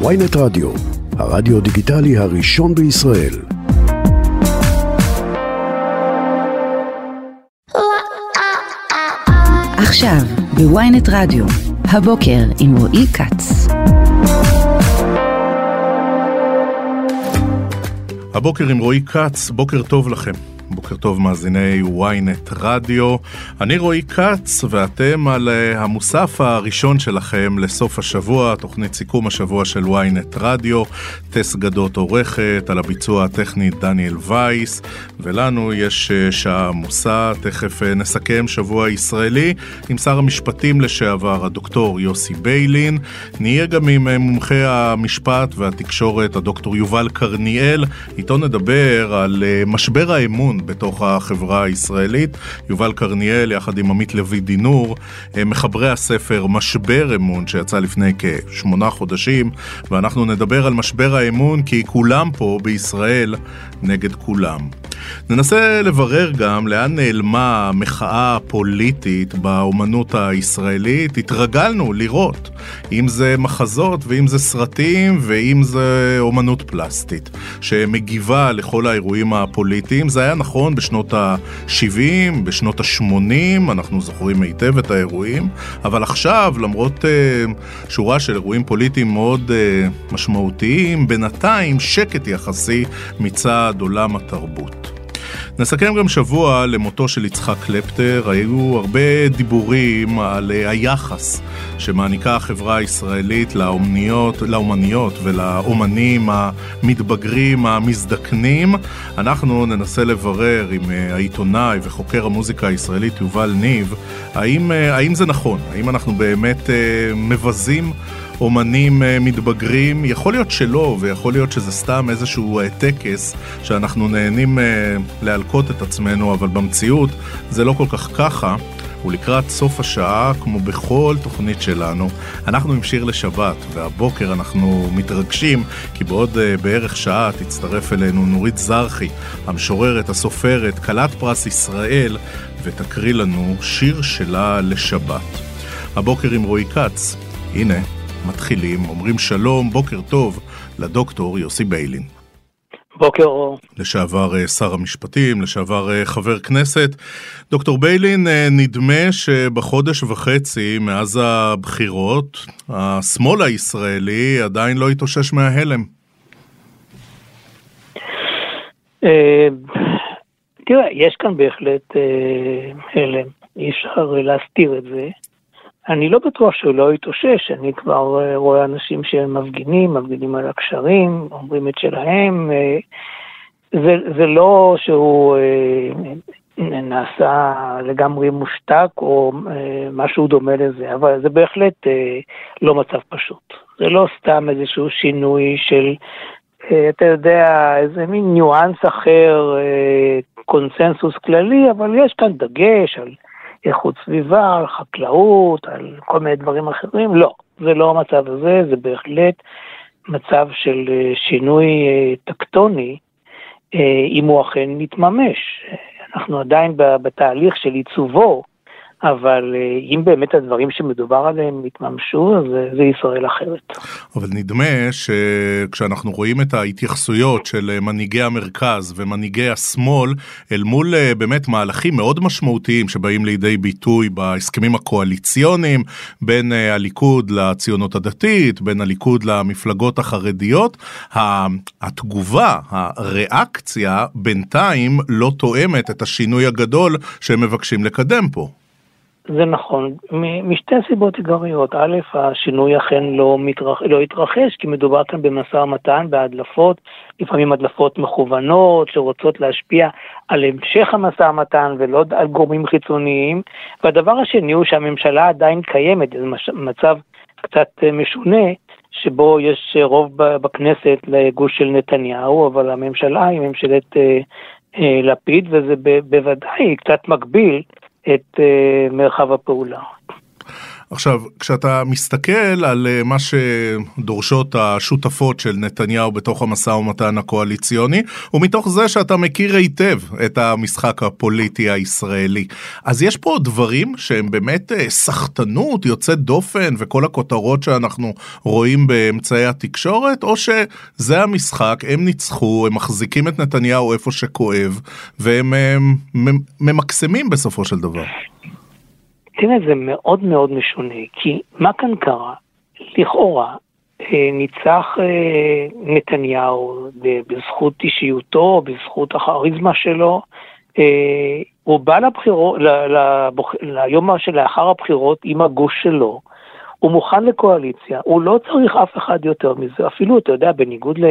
ויינט רדיו, הרדיו דיגיטלי הראשון בישראל. עכשיו בוויינט רדיו, הבוקר עם רועי כץ. הבוקר עם רועי כץ, בוקר טוב לכם. בוקר טוב מאזיני ynet רדיו. אני רועי כץ ואתם על uh, המוסף הראשון שלכם לסוף השבוע, תוכנית סיכום השבוע של ynet רדיו. טס גדות עורכת, על הביצוע הטכני דניאל וייס, ולנו יש uh, שעה עמוסה, תכף uh, נסכם שבוע ישראלי עם שר המשפטים לשעבר, הדוקטור יוסי ביילין. נהיה גם עם מומחי המשפט והתקשורת, הדוקטור יובל קרניאל. איתו נדבר על משבר האמון בתוך החברה הישראלית. יובל קרניאל, יחד עם עמית לוי דינור, מחברי הספר משבר אמון, שיצא לפני כשמונה חודשים, ואנחנו נדבר על משבר האמון כי כולם פה בישראל נגד כולם. ננסה לברר גם לאן נעלמה המחאה הפוליטית באומנות הישראלית. התרגלנו לראות, אם זה מחזות ואם זה סרטים ואם זה אומנות פלסטית, שמגיבה לכל האירועים הפוליטיים. זה היה נכון בשנות ה-70, בשנות ה-80, אנחנו זוכרים היטב את האירועים, אבל עכשיו, למרות uh, שורה של אירועים פוליטיים מאוד uh, משמעותיים, בינתיים שקט יחסי מצד עולם התרבות. נסכם גם שבוע למותו של יצחק קלפטר, היו הרבה דיבורים על היחס שמעניקה החברה הישראלית לאומניות, לאומניות ולאומנים המתבגרים, המזדקנים. אנחנו ננסה לברר עם אה, העיתונאי וחוקר המוזיקה הישראלית יובל ניב, האם, אה, האם זה נכון, האם אנחנו באמת אה, מבזים אומנים אה, מתבגרים, יכול להיות שלא, ויכול להיות שזה סתם איזשהו אה, טקס שאנחנו נהנים אה, להלקות את עצמנו, אבל במציאות זה לא כל כך ככה. ולקראת סוף השעה, כמו בכל תוכנית שלנו, אנחנו עם שיר לשבת, והבוקר אנחנו מתרגשים, כי בעוד uh, בערך שעה תצטרף אלינו נורית זרחי, המשוררת, הסופרת, כלת פרס ישראל, ותקריא לנו שיר שלה לשבת. הבוקר עם רועי כץ, הנה, מתחילים, אומרים שלום, בוקר טוב, לדוקטור יוסי ביילין. בוקר אור. לשעבר אה, שר המשפטים, לשעבר אה, חבר כנסת. דוקטור ביילין, אה, נדמה שבחודש וחצי מאז הבחירות, השמאל הישראלי עדיין לא התאושש מההלם. תראה, יש כאן בהחלט הלם, אי אפשר להסתיר את זה. אני לא בטוח שהוא לא יתאושש, אני כבר אה, רואה אנשים שהם מפגינים, על הקשרים, אומרים את שלהם. אה, זה, זה לא שהוא אה, נעשה לגמרי מושתק או משהו דומה לזה, אבל זה בהחלט לא מצב פשוט. זה לא סתם איזשהו שינוי של, אתה יודע, איזה מין ניואנס אחר, קונסנסוס כללי, אבל יש כאן דגש על... איכות סביבה, על חקלאות, על כל מיני דברים אחרים, לא, זה לא המצב הזה, זה בהחלט מצב של אה, שינוי אה, טקטוני, אה, אם הוא אכן מתממש. אנחנו עדיין בתהליך של עיצובו, אבל אה, אם באמת הדברים שמדובר עליהם יתממשו, אז זה ישראל אחרת. אבל נדמה שכשאנחנו רואים את ההתייחסויות של אה, מנהיגי המרכז ומנהיגי השמאל, אל מול אה, באמת מהלכים מאוד משמעותיים שבאים לידי ביטוי בהסכמים הקואליציוניים בין הליכוד לציונות הדתית, בין הליכוד למפלגות החרדיות, התגובה, הריאקציה, בינתיים לא תואמת את השינוי הגדול שהם מבקשים לקדם פה. זה נכון, משתי סיבות עיקריות. א', השינוי אכן לא, מתרח... לא התרחש, כי מדובר כאן במשא ומתן, בהדלפות, לפעמים הדלפות מכוונות, שרוצות להשפיע על המשך המשא ומתן ולא על גורמים חיצוניים. והדבר השני הוא שהממשלה עדיין קיימת, זה מצב קצת אה, משונה, שבו יש רוב בכנסת לגוש של נתניהו, אבל הממשלה היא ממשלת אה, אה, לפיד, וזה בוודאי קצת מקביל. את uh, מרחב הפעולה. עכשיו, כשאתה מסתכל על אה, מה שדורשות השותפות של נתניהו בתוך המשא ומתן הקואליציוני, ומתוך זה שאתה מכיר היטב את המשחק הפוליטי הישראלי, אז יש פה דברים שהם באמת אה, סחטנות יוצאת דופן וכל הכותרות שאנחנו רואים באמצעי התקשורת, או שזה המשחק, הם ניצחו, הם מחזיקים את נתניהו איפה שכואב, והם הם, אה, ממקסמים בסופו של דבר. תראה, זה מאוד מאוד משונה, כי מה כאן קרה? לכאורה, אה, ניצח אה, נתניהו בזכות אישיותו, בזכות הכריזמה שלו. אה, הוא בא לבחירות, ליום שלאחר הבחירות עם הגוש שלו, הוא מוכן לקואליציה, הוא לא צריך אף אחד יותר מזה, אפילו, אתה יודע, בניגוד ל...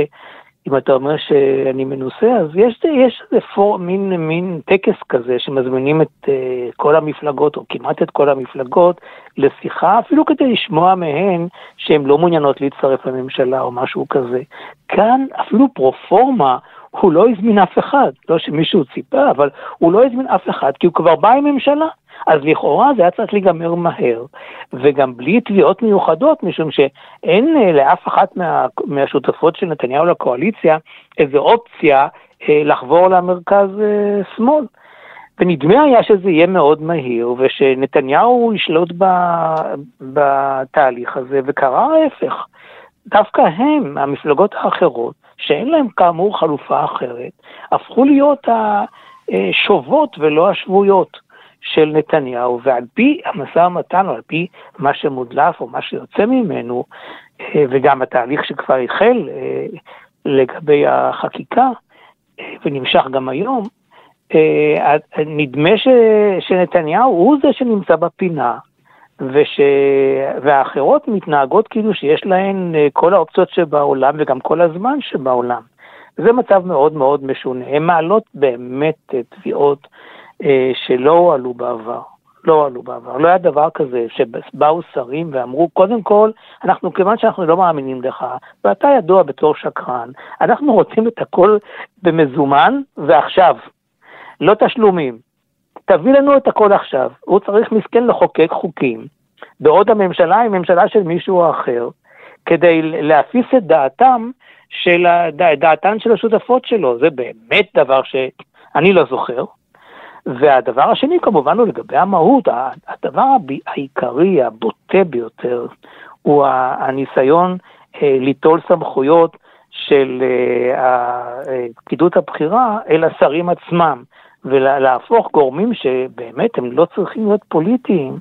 אם אתה אומר שאני מנוסה, אז יש, איזה פור, מין, מין טקס כזה שמזמינים את uh, כל המפלגות, או כמעט את כל המפלגות, לשיחה, אפילו כדי לשמוע מהן שהן לא מעוניינות להצטרף לממשלה או משהו כזה. כאן אפילו פרופורמה, הוא לא הזמין אף אחד, לא שמישהו ציפה, אבל הוא לא הזמין אף אחד, כי הוא כבר בא עם ממשלה. אז לכאורה זה היה צריך להיגמר מהר, וגם בלי תביעות מיוחדות, משום שאין אה, לאף אחת מה, מהשותפות של נתניהו לקואליציה איזו אופציה אה, לחבור למרכז-שמאל. אה, ונדמה היה שזה יהיה מאוד מהיר, ושנתניהו ישלוט ב, בתהליך הזה, וקרה ההפך. דווקא הם, המפלגות האחרות, שאין להם כאמור חלופה אחרת, הפכו להיות השובות ולא השבויות. של נתניהו, ועל פי המשא ומתן, או על פי מה שמודלף או מה שיוצא ממנו, אה, וגם התהליך שכבר החל אה, לגבי החקיקה, אה, ונמשך גם היום, נדמה ש, שנתניהו הוא זה שנמצא בפינה, וש... והאחרות מתנהגות כאילו שיש להן כל האופציות שבעולם וגם כל הזמן שבעולם. זה מצב מאוד מאוד משונה. הן מעלות באמת תביעות שלא הועלו בעבר. לא הועלו בעבר. לא היה דבר כזה שבאו שרים ואמרו, קודם כל, אנחנו, כיוון שאנחנו לא מאמינים לך, ואתה ידוע בתור שקרן, אנחנו רוצים את הכל במזומן ועכשיו. לא תשלומים. תביא לנו את הכל עכשיו. הוא צריך מסכן לחוקק חוקים, בעוד הממשלה היא ממשלה של מישהו אחר, כדי להפיס את דעתם של, דעתן של השותפות שלו. זה באמת דבר שאני לא זוכר. והדבר השני כמובן הוא לגבי המהות, הדבר העיקרי, הבוטה ביותר, הוא הניסיון אה, ליטול סמכויות של אה, אה, פקידות הבחירה אל השרים עצמם, ולהפוך גורמים שבאמת הם לא צריכים להיות פוליטיים,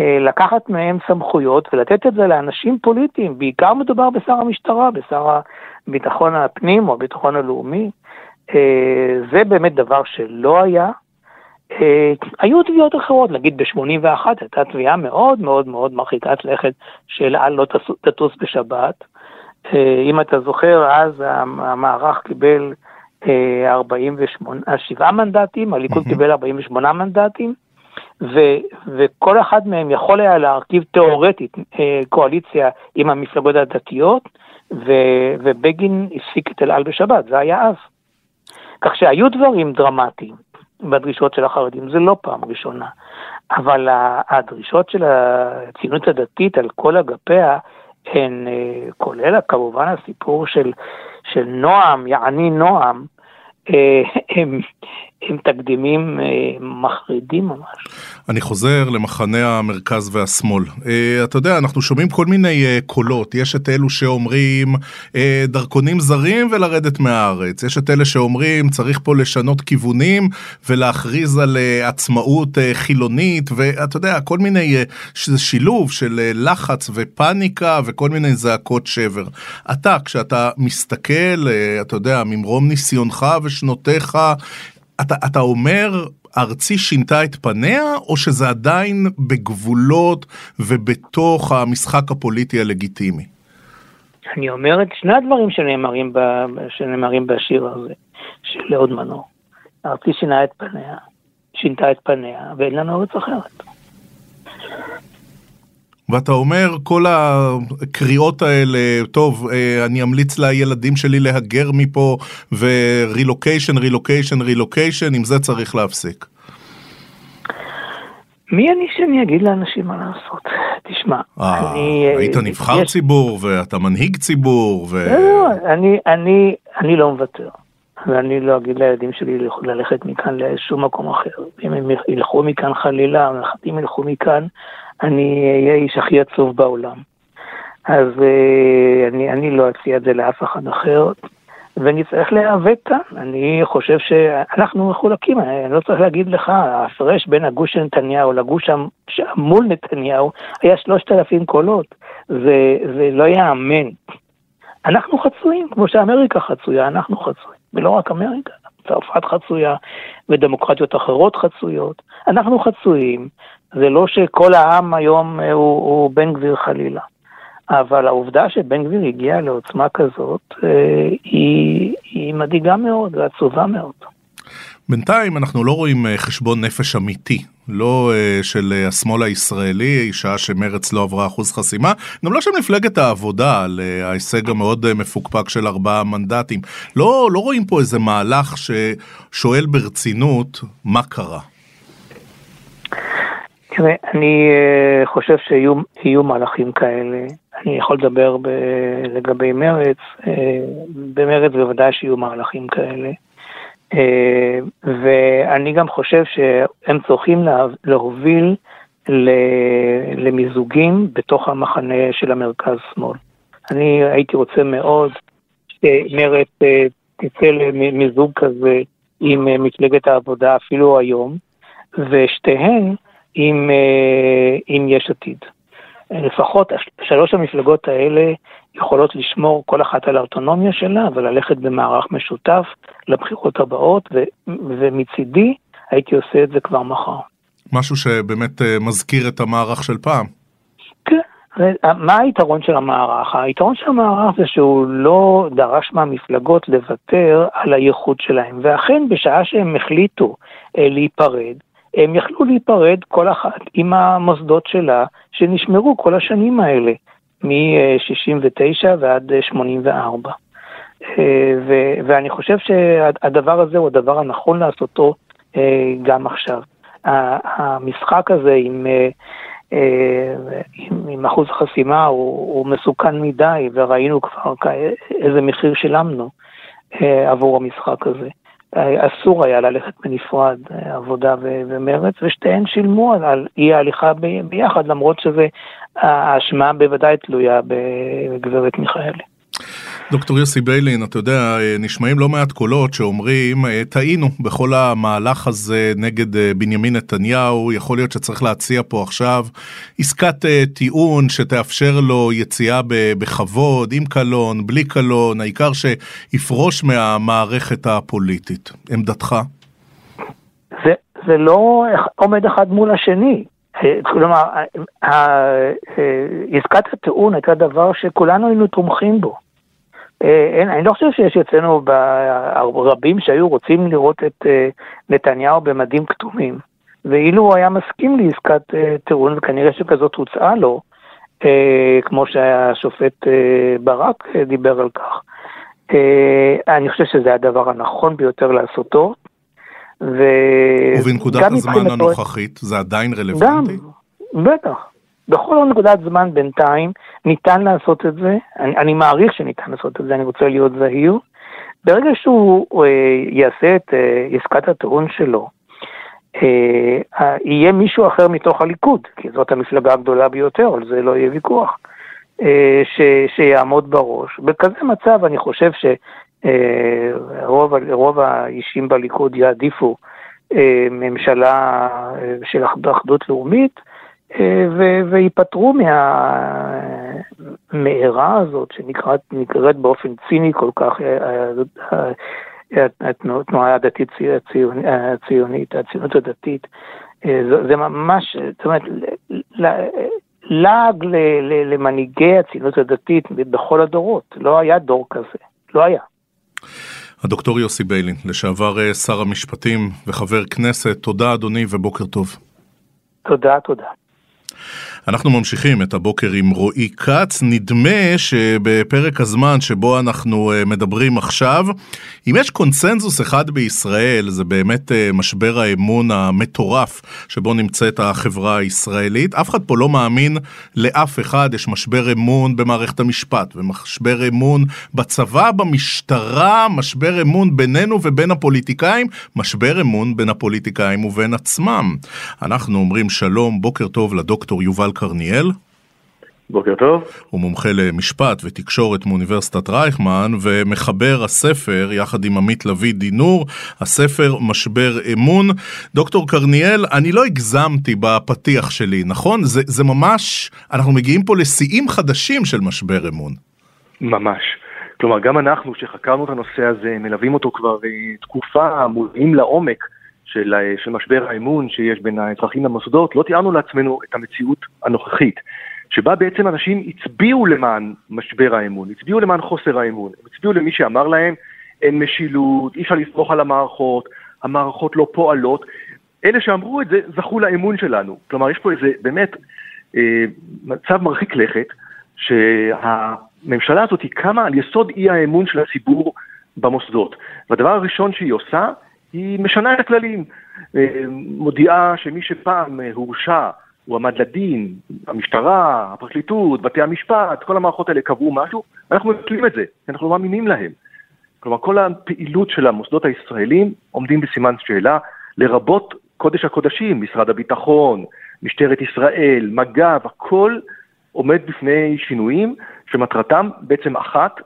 לקחת מהם סמכויות ולתת את זה לאנשים פוליטיים, בעיקר מדובר בשר המשטרה, בשר הביטחון הפנים או הביטחון הלאומי. זה באמת דבר שלא היה, אה, היו תביעות אחרות, נגיד ב-81 הייתה תביעה מאוד מאוד מאוד מרחיקת לכת של אל לא תטוס בשבת. אה, אם אתה זוכר, אז המערך קיבל 48, אה, 7 מנדטים, הליכוד קיבל 48 מנדטים, ו, וכל אחד מהם יכול היה להרכיב תיאורטית קואליציה עם המפלגות הדתיות, ו, ובגין הפסיק את אל על בשבת, זה היה אז. כך שהיו דברים דרמטיים. בדרישות של החרדים, זה לא פעם ראשונה. אבל הדרישות של הציונות הדתית על כל אגפיה, הן אה, כולל כמובן הסיפור של, של נועם, יעני נועם, אה, הם, הם תקדימים אה, מחרידים ממש. אני חוזר למחנה המרכז והשמאל. אה, אתה יודע, אנחנו שומעים כל מיני אה, קולות. יש את אלו שאומרים דרכונים זרים ולרדת מהארץ. יש את אלה שאומרים צריך פה לשנות כיוונים ולהכריז על עצמאות חילונית, ואתה יודע, כל מיני, שילוב של לחץ ופניקה וכל מיני זעקות שבר. אתה, כשאתה מסתכל, אתה יודע, ממרום ניסיונך ושנותיך, אתה, אתה אומר, ארצי שינתה את פניה, או שזה עדיין בגבולות ובתוך המשחק הפוליטי הלגיטימי? אני אומר את שני הדברים שנאמרים, ב, שנאמרים בשיר הזה, של אהוד מנור. ארצי שינה את פניה, שינתה את פניה, ואין לנו ארץ אחרת. ואתה אומר, כל הקריאות האלה, טוב, אה, אני אמליץ לילדים שלי להגר מפה, ורילוקיישן, רילוקיישן, רילוקיישן, עם זה צריך להפסיק. מי אני שאני אגיד לאנשים מה לעשות? תשמע, אה, אני... היית אה, נבחר יש- ציבור ואתה מנהיג ציבור ו... לא, לא, אני, אני, אני לא מוותר. ואני לא אגיד לילדים שלי ללכ- ללכת מכאן לשום מקום אחר. אם הם ילכו מכאן חלילה, הנכדים ילכו מכאן, אני אהיה האיש הכי עצוב בעולם. אז אה, אני, אני לא אציע את זה לאף אחד אחר, ונצטרך להיאבק כאן. אני חושב שאנחנו מחולקים, אני לא צריך להגיד לך, ההפרש בין הגוש של נתניהו לגוש המ- מול נתניהו היה שלושת אלפים קולות. זה, זה לא ייאמן. אנחנו חצויים, כמו שאמריקה חצויה, אנחנו חצויים, ולא רק אמריקה, צרפת חצויה ודמוקרטיות אחרות חצויות. אנחנו חצויים, זה לא שכל העם היום אה, הוא, הוא בן גביר חלילה. אבל העובדה שבן גביר הגיע לעוצמה כזאת, אה, היא, היא מדאיגה מאוד ועצובה מאוד. בינתיים אנחנו לא רואים אה, חשבון נפש אמיתי, לא אה, של אה, השמאל הישראלי, שעה שמרץ לא עברה אחוז חסימה, גם לא של מפלגת העבודה על ההישג המאוד מפוקפק של ארבעה מנדטים. לא, לא רואים פה איזה מהלך ששואל ברצינות מה קרה. תראה, אני חושב שיהיו יהיו מהלכים כאלה. אני יכול לדבר ב, לגבי מרץ, במרץ בוודאי שיהיו מהלכים כאלה. אה, ואני גם חושב שהם צריכים לה, להוביל למיזוגים בתוך המחנה של המרכז-שמאל. אני הייתי רוצה מאוד שמרץ אה, תצא למיזוג כזה עם אה, מפלגת העבודה אפילו היום, ושתיהן עם, עם יש עתיד. לפחות שלוש המפלגות האלה יכולות לשמור כל אחת על האוטונומיה שלה וללכת במערך משותף לבחירות הבאות, ו, ומצידי הייתי עושה את זה כבר מחר. משהו שבאמת אה, מזכיר את המערך של פעם. כן. זה- מה היתרון של המערך? היתרון של המערך זה שהוא לא דרש מהמפלגות לוותר על הייחוד שלהם, ואכן בשעה שהם החליטו אה, להיפרד, הם יכלו להיפרד כל אחת עם המוסדות שלה שנשמרו כל השנים האלה, מ-69 ועד אה, 84. אה, ו- ואני חושב שהדבר הזה הוא הדבר הנכון לעשותו אה, גם עכשיו. המשחק הזה עם, אה, עם, עם אחוז חסימה הוא, הוא מסוכן מדי, וראינו כבר איזה מחיר שילמנו עבור המשחק הזה. אה, אסור היה ללכת בנפרד, אה, עבודה ומרץ, ושתיהן שילמו על, אי ההליכה ביחד, למרות שזה, האשמה בוודאי תלויה בגברת מיכאלי. דוקטור יוסי ביילין, אתה יודע, אה, נשמעים לא מעט קולות שאומרים, אה, טעינו בכל המהלך הזה נגד אה, בנימין נתניהו, יכול להיות שצריך להציע פה עכשיו עסקת טיעון שתאפשר לו יציאה בכבוד, עם קלון, בלי קלון, העיקר שיפרוש מהמערכת הפוליטית. עמדתך? זה, זה לא עומד אחד מול השני. כלומר, עסקת הטיעון הייתה דבר שכולנו היינו תומכים בו. אה, אין, אני לא חושב שיש אצלנו רבים שהיו רוצים לראות את אה, נתניהו במדים כתומים. ואילו הוא היה מסכים לעסקת אה, טיעון, וכנראה שכזאת הוצעה לו, כמו שהשופט ברק דיבר על כך. אני חושב שזה הדבר הנכון ביותר לעשותו. ו... ובנקודת גם הזמן הנוכחית זה עדיין גם, רלוונטי? בטח. בכל נקודת זמן בינתיים ניתן לעשות את זה, אני, אני מעריך שניתן לעשות את זה, אני רוצה להיות זהיר. ברגע שהוא אה, יעשה את אה, עסקת הטיעון שלו, אה, אה, יהיה מישהו אחר מתוך הליכוד, כי זאת המפלגה הגדולה ביותר, על זה לא יהיה ויכוח, אה, ש, שיעמוד בראש. בכזה מצב אני חושב שרוב רוב האישים בליכוד יעדיפו אה, ממשלה אה, של אחד- אחדות לאומית, אה, וייפטרו מהמארה הזאת שנקראת נקראת באופן ציני כל כך אה, אה, אה, התנועה הדתית צי- הציונ- הציונית, הציונות הדתית. אה, זה- ממש, זאת אומרת, לעג למנהיגי הציונות הדתית בכל הדורות. לא היה דור כזה, לא היה. הדוקטור יוסי ביילין, לשעבר אה, שר המשפטים וחבר כנסת, תודה אדוני ובוקר טוב. תודה, תודה. אנחנו ממשיכים את הבוקר עם רועי כץ. נדמה שבפרק הזמן שבו אנחנו אה, מדברים עכשיו, אם יש קונצנזוס אחד בישראל, זה באמת אה, משבר האמון המטורף שבו נמצאת החברה הישראלית. אף אחד פה לא מאמין לאף אחד, יש משבר אמון במערכת המשפט, ומשבר אמון בצבא, במשטרה, משבר אמון בינינו ובין הפוליטיקאים, משבר אמון בין הפוליטיקאים ובין עצמם. אנחנו אומרים שלום, בוקר טוב לדוקטור יובל קרניאל. בוקר טוב. הוא מומחה למשפט ותקשורת מאוניברסיטת רייכמן ומחבר הספר יחד עם עמית לביא דינור, הספר משבר אמון. דוקטור קרניאל, אני לא הגזמתי בפתיח שלי, נכון? זה, זה ממש, אנחנו מגיעים פה לשיאים חדשים של משבר אמון. ממש. כלומר, גם אנחנו שחקרנו את הנושא הזה, מלווים אותו כבר אה, תקופה, מודעים לעומק של, אה, של משבר האמון שיש בין האזרחים למוסדות, לא תיארנו לעצמנו את המציאות הנוכחית. שבה בעצם אנשים הצביעו למען משבר האמון, הצביעו למען חוסר האמון, הם הצביעו למי שאמר להם אין משילות, אי אפשר לסמוך על המערכות, המערכות לא פועלות. אלה שאמרו את זה זכו לאמון שלנו. כלומר, יש פה איזה באמת אה, מצב מרחיק לכת, שהממשלה הזאת קמה על יסוד אי האמון של הציבור במוסדות. והדבר הראשון שהיא עושה, היא משנה את הכללים. אה, מודיעה שמי שפעם אה, הורשע הוא עמד לדין, המשטרה, הפרקליטות, בתי המשפט, כל המערכות האלה קבעו משהו, אנחנו מבטלים את זה, אנחנו לא מאמינים להם. כלומר, כל הפעילות של המוסדות הישראלים עומדים בסימן שאלה, לרבות קודש הקודשים, משרד הביטחון, משטרת ישראל, מג"ב, הכל עומד בפני שינויים שמטרתם בעצם אחת,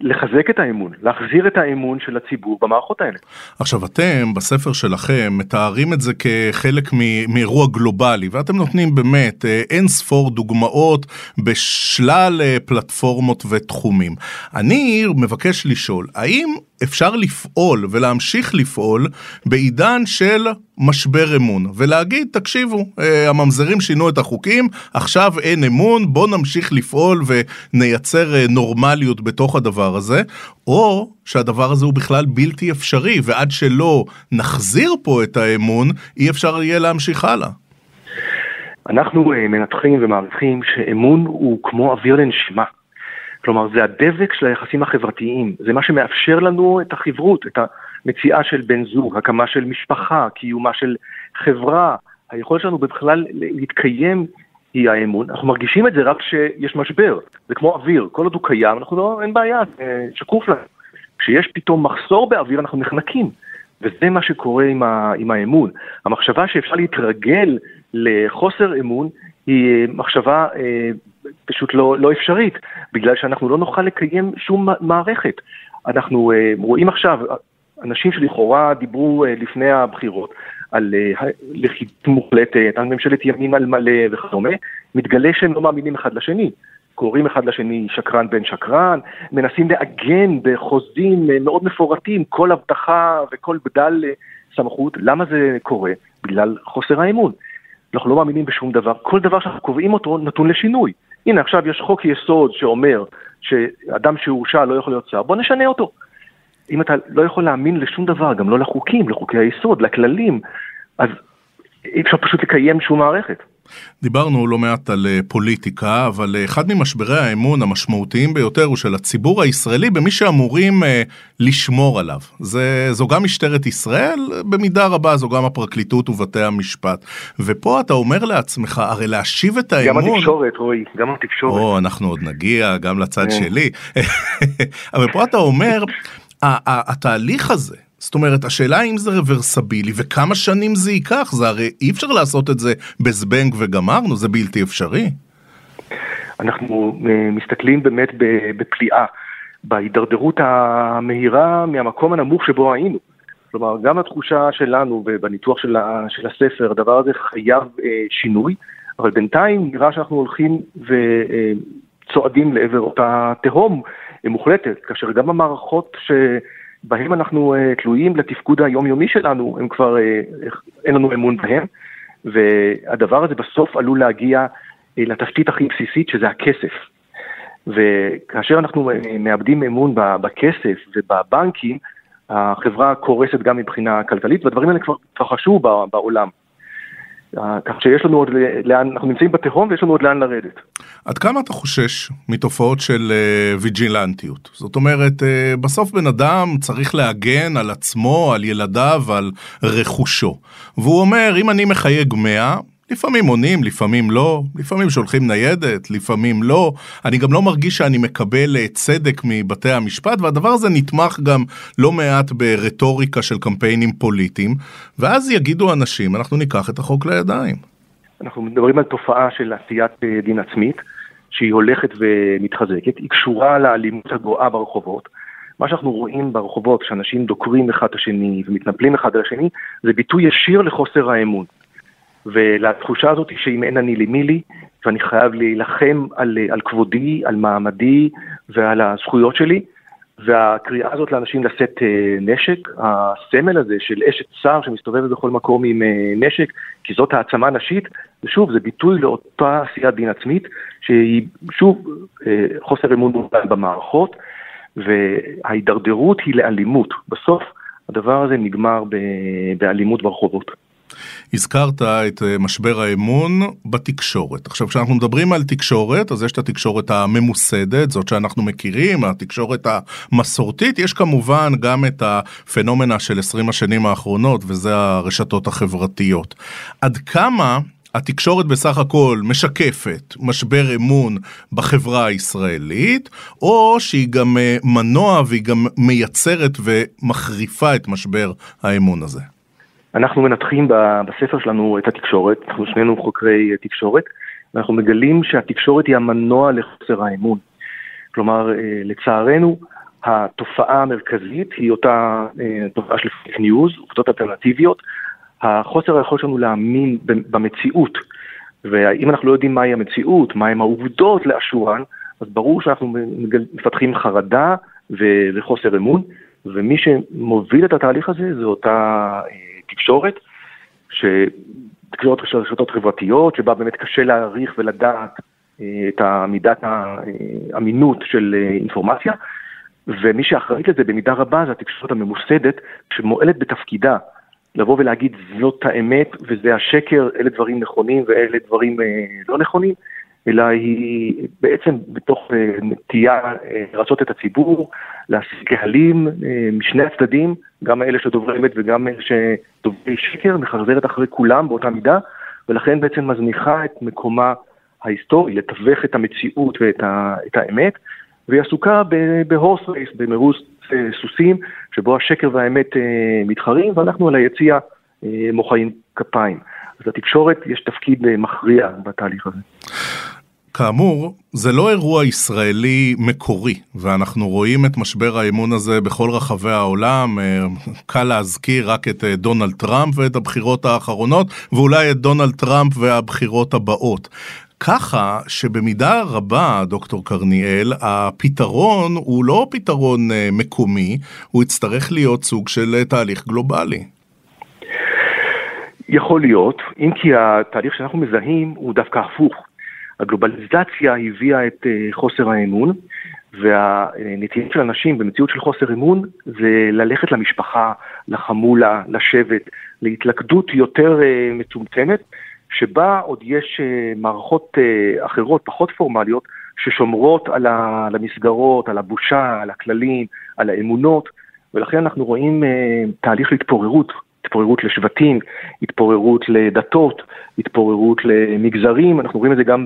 לחזק את האמון, להחזיר את האמון של הציבור במערכות האלה. עכשיו אתם בספר שלכם מתארים את זה כחלק מאירוע גלובלי ואתם נותנים באמת אה, אין ספור דוגמאות בשלל אה, פלטפורמות ותחומים. אני מבקש לשאול, האם אפשר לפעול ולהמשיך לפעול בעידן של משבר אמון, ולהגיד, תקשיבו, אה, הממזרים שינו את החוקים, עכשיו אין אמון, בואו נמשיך לפעול ונייצר אה, נורמליות בתוך הדבר הזה, או שהדבר הזה הוא בכלל בלתי אפשרי, ועד שלא נחזיר פה את האמון, אי אפשר יהיה להמשיך הלאה. אנחנו אה, מנתחים ומעריכים שאמון הוא כמו אוויר לנשימה. כלומר, זה הדבק של היחסים החברתיים, זה מה שמאפשר לנו את החברות, את המציאה של בן זוג, הקמה של משפחה, קיומה של חברה, היכולת שלנו בכלל להתקיים היא האמון. אנחנו מרגישים את זה רק כשיש משבר, זה כמו אוויר, כל עוד הוא קיים, אנחנו לא, אין בעיה, שקוף לנו. כשיש פתאום מחסור באוויר, אנחנו נחנקים. וזה מה שקורה עם, ה, עם האמון. המחשבה שאפשר להתרגל לחוסר אמון היא מחשבה אה, פשוט לא, לא אפשרית, בגלל שאנחנו לא נוכל לקיים שום מערכת. אנחנו אה, רואים עכשיו אנשים שלכאורה דיברו אה, לפני הבחירות על אה, לכידות מוחלטת, על ממשלת ימין על מלא וכדומה, מתגלה שהם לא מאמינים אחד לשני. קוראים אחד לשני שקרן בן שקרן, מנסים לעגן בחוזים מאוד מפורטים כל הבטחה וכל בדל סמכות. למה זה קורה? בגלל חוסר האמון. אנחנו לא מאמינים בשום דבר, כל דבר שאנחנו קובעים אותו נתון לשינוי. הנה עכשיו יש חוק יסוד שאומר שאדם שהורשע לא יכול להיות שר, בוא נשנה אותו. אם אתה לא יכול להאמין לשום דבר, גם לא לחוקים, לחוקי היסוד, לכללים, אז אי אפשר פשוט לקיים שום מערכת. דיברנו לא מעט על אה, פוליטיקה, אבל אה, אחד ממשברי האמון המשמעותיים ביותר הוא של הציבור הישראלי במי שאמורים אה, לשמור עליו. זה, זו גם משטרת ישראל, במידה רבה זו גם הפרקליטות ובתי המשפט. ופה אתה אומר לעצמך, הרי להשיב את האמון... גם התקשורת, רועי, גם התקשורת. או, אנחנו עוד נגיע גם לצד כן. שלי. אבל פה אתה אומר, התהליך הזה, זאת אומרת, השאלה אם זה רוורסבילי וכמה שנים זה ייקח, זה הרי אי אפשר לעשות את זה בזבנג וגמרנו, זה בלתי אפשרי. אנחנו אה, מסתכלים באמת בפליאה, בהידרדרות המהירה מהמקום הנמוך שבו היינו. כלומר, גם התחושה שלנו בניתוח של, של הספר, הדבר הזה חייב אה, שינוי, אבל בינתיים נראה שאנחנו הולכים וצועדים אה, לעבר אותה תהום מוחלטת, כאשר גם המערכות ש... בהם אנחנו uh, תלויים לתפקוד היומיומי שלנו, הם כבר, uh, אין לנו אמון בהם, והדבר הזה בסוף עלול להגיע uh, לתשתית הכי בסיסית, שזה הכסף. וכאשר אנחנו מאבדים אמון בכסף ובבנקים, החברה קורסת גם מבחינה כלכלית, והדברים האלה כבר התרחשו בעולם. כך שיש לנו עוד לאן, אנחנו נמצאים בתהום ויש לנו עוד לאן לרדת. עד כמה אתה חושש מתופעות של uh, ויג'ילנטיות? זאת אומרת, uh, בסוף בן אדם צריך להגן על עצמו, על ילדיו, על רכושו. והוא אומר, אם אני מחייג 100, לפעמים עונים, לפעמים לא, לפעמים שולחים ניידת, לפעמים לא. אני גם לא מרגיש שאני מקבל אה, צדק מבתי המשפט, והדבר הזה נתמך גם לא מעט ברטוריקה של קמפיינים פוליטיים, ואז יגידו אנשים, אנחנו ניקח את החוק לידיים. אנחנו מדברים על תופעה של עשיית אה, דין עצמית, שהיא הולכת ומתחזקת, היא קשורה לאלימות הגואה ברחובות. מה שאנחנו רואים ברחובות, כשאנשים דוקרים אחד את השני ומתנפלים אחד על השני, זה ביטוי ישיר לחוסר האמון. ולתחושה הזאת שאם אין אני למי לי, ואני חייב להילחם על, על כבודי, על מעמדי ועל הזכויות שלי, והקריאה הזאת לאנשים לשאת אה, נשק, הסמל הזה של אשת שר שמסתובבת בכל מקום עם אה, נשק, כי זאת העצמה נשית, ושוב, זה ביטוי לאותה עשיית דין עצמית, שהיא שוב אה, חוסר אמון במערכות, וההידרדרות היא לאלימות. בסוף הדבר הזה נגמר באלימות ברחובות. הזכרת את אה, משבר האמון בתקשורת. עכשיו, כשאנחנו מדברים על תקשורת, אז יש את התקשורת הממוסדת, זאת שאנחנו מכירים, התקשורת המסורתית, יש כמובן גם את הפנומנה של 20 השנים האחרונות, וזה הרשתות החברתיות. עד כמה התקשורת בסך הכל משקפת משבר אמון בחברה הישראלית, או שהיא גם אה, מנוע והיא גם מייצרת ומחריפה את משבר האמון הזה? אנחנו מנתחים בספר שלנו את התקשורת, אנחנו שנינו חוקרי תקשורת, ואנחנו מגלים שהתקשורת היא המנוע לחוסר האמון. כלומר, אה, לצערנו, התופעה המרכזית היא אותה אה, תופעה של פייק ניוז, עובדות אלטרנטיביות. החוסר היכולת שלנו להאמין במציאות, ואם אנחנו לא יודעים מהי המציאות, מהם העובדות לאשורן, אז ברור שאנחנו מפתחים חרדה וחוסר אמון, ומי שמוביל את התהליך הזה זה אותה אה, תקשורת, תקשורת של רשתות חברתיות, שבה באמת קשה להעריך ולדעת אה, את מידת האמינות של אה, אינפורמציה, ומי שאחראית לזה במידה רבה זה התקשורת הממוסדת, שמועלת בתפקידה לבוא ולהגיד זאת האמת וזה השקר, אלה דברים נכונים ואלה דברים אה, לא נכונים, אלא היא בעצם בתוך נטייה לרצות את הציבור, להשיג קהלים משני הצדדים, גם אלה שדוברי אמת וגם אלה שדוברי שקר, מחרזרת אחרי כולם באותה מידה, ולכן בעצם מזניחה את מקומה ההיסטורי, לתווך את המציאות ואת את האמת, והיא עסוקה בהורס רייס, במרוץ אה, סוסים, שבו השקר והאמת אה, מתחרים, ואנחנו על היציע אה, מוחאים כפיים. אז לתקשורת יש תפקיד מכריע בתהליך הזה. כאמור, זה לא אירוע ישראלי מקורי, ואנחנו רואים את משבר האמון הזה בכל רחבי העולם. אה, קל להזכיר רק את אה, דונלד טראמפ ואת הבחירות האחרונות, ואולי את דונלד טראמפ והבחירות הבאות. ככה שבמידה רבה, דוקטור קרניאל, הפתרון הוא לא פתרון אה, מקומי, הוא יצטרך להיות סוג של תהליך גלובלי. יכול להיות, אם כי התהליך שאנחנו מזהים הוא דווקא הפוך. הגלובליזציה הביאה את אה, חוסר האמון, והנטייה של אנשים במציאות של חוסר אמון זה ללכת למשפחה, לחמולה, לשבט, להתלכדות יותר אה, מצומצמת, שבה עוד יש אה, מערכות אחרות, פחות פורמליות, ששומרות על המסגרות, על הבושה, על הכללים, על האמונות, ולכן אנחנו רואים תהליך להתפוררות התפוררות לשבטים, התפוררות לדתות, התפוררות למגזרים, אנחנו רואים את זה גם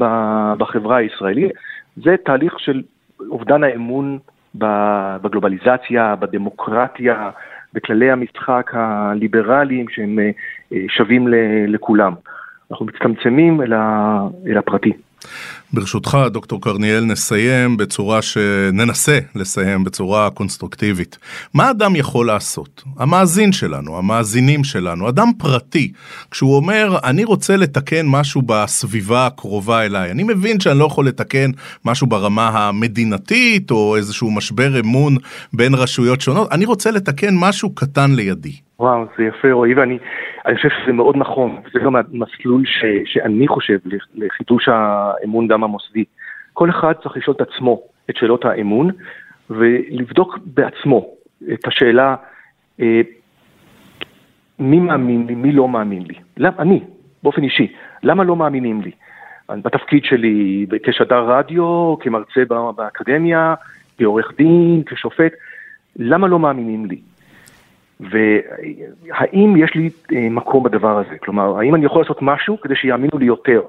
בחברה הישראלית. זה תהליך של אובדן האמון בגלובליזציה, בדמוקרטיה, בכללי המשחק הליברליים שהם אה, שווים לכולם. אנחנו מצטמצמים אל הפרטי. ברשותך, דוקטור קרניאל, נסיים בצורה שננסה לסיים בצורה קונסטרוקטיבית. מה אדם יכול לעשות? המאזין שלנו, המאזינים שלנו, אדם פרטי, כשהוא אומר, אני רוצה לתקן משהו בסביבה הקרובה אליי. אני מבין שאני לא יכול לתקן משהו ברמה המדינתית, או איזשהו משבר אמון בין רשויות שונות, אני רוצה לתקן משהו קטן לידי. וואו, זה יפה רועי, ואני חושב שזה מאוד נכון, זה גם המסלול ש, שאני חושב לחידוש האמון גם המוסדי. כל אחד צריך לשאול את עצמו את שאלות האמון, ולבדוק בעצמו את השאלה אה, מי מאמין לי, מי לא מאמין לי. למה אני? באופן אישי, למה לא מאמינים לי? בתפקיד שלי כשדר רדיו, כמרצה באקדמיה, כעורך דין, כשופט, למה לא מאמינים לי? והאם יש לי אה, מקום בדבר הזה? כלומר, האם אני יכול לעשות משהו כדי שיאמינו לי יותר?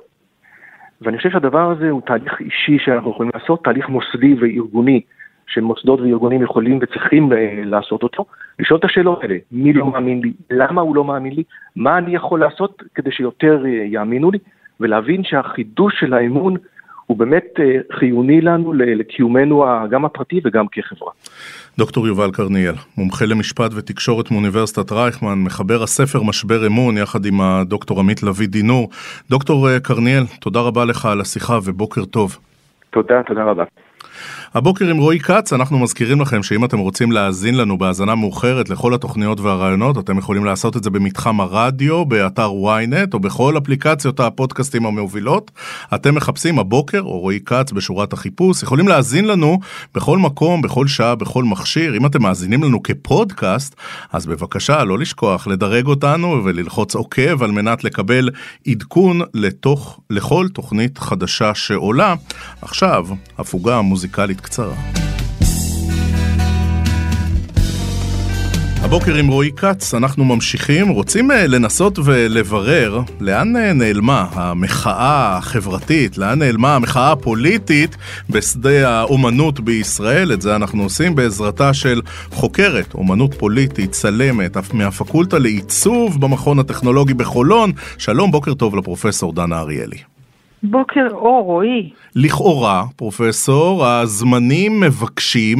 ואני חושב שהדבר הזה הוא תהליך אישי שאנחנו יכולים לעשות, תהליך מוסדי וארגוני שמוסדות וארגונים יכולים וצריכים אה, לעשות אותו, לשאול את השאלות האלה, מי לא מאמין לי, למה הוא לא מאמין לי, מה אני יכול לעשות כדי שיותר אה, יאמינו לי, ולהבין שהחידוש של האמון הוא באמת אה, חיוני לנו לקיומנו גם הפרטי וגם כחברה. דוקטור יובל קרניאל, מומחה למשפט ותקשורת מאוניברסיטת רייכמן, מחבר הספר משבר אמון יחד עם הדוקטור עמית לביא דינור. דוקטור קרניאל, תודה רבה לך על השיחה ובוקר טוב. תודה, תודה רבה. הבוקר עם רועי כץ, אנחנו מזכירים לכם שאם אתם רוצים להאזין לנו בהאזנה מאוחרת לכל התוכניות והרעיונות, אתם יכולים לעשות את זה במתחם הרדיו, באתר ynet או בכל אפליקציות הפודקאסטים המובילות. אתם מחפשים הבוקר או רועי כץ בשורת החיפוש, יכולים להאזין לנו בכל מקום, בכל שעה, בכל מכשיר. אם אתם מאזינים לנו כפודקאסט, אז בבקשה לא לשכוח לדרג אותנו וללחוץ עוקב על מנת לקבל עדכון לתוך, לכל תוכנית חדשה שעולה. עכשיו, הפוגה מוזיקלית קצרה. הבוקר עם רועי כץ, אנחנו ממשיכים, רוצים אה, לנסות ולברר לאן אה, נעלמה המחאה החברתית, לאן נעלמה המחאה הפוליטית בשדה האומנות בישראל. את זה אנחנו עושים בעזרתה של חוקרת אומנות פוליטית, צלמת, מהפקולטה לעיצוב במכון הטכנולוגי בחולון. שלום, בוקר טוב לפרופסור דנה אריאלי. בוקר אור, רועי. לכאורה, פרופסור, הזמנים מבקשים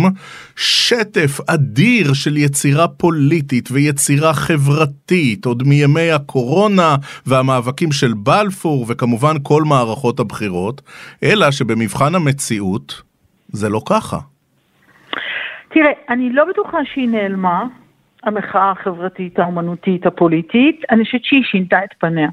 שטף אדיר של יצירה פוליטית ויצירה חברתית, עוד מימי הקורונה והמאבקים של בלפור, וכמובן כל מערכות הבחירות, אלא שבמבחן המציאות זה לא ככה. תראה, אני לא בטוחה שהיא נעלמה, המחאה החברתית, האומנותית, הפוליטית, אני חושבת שהיא שינתה את פניה.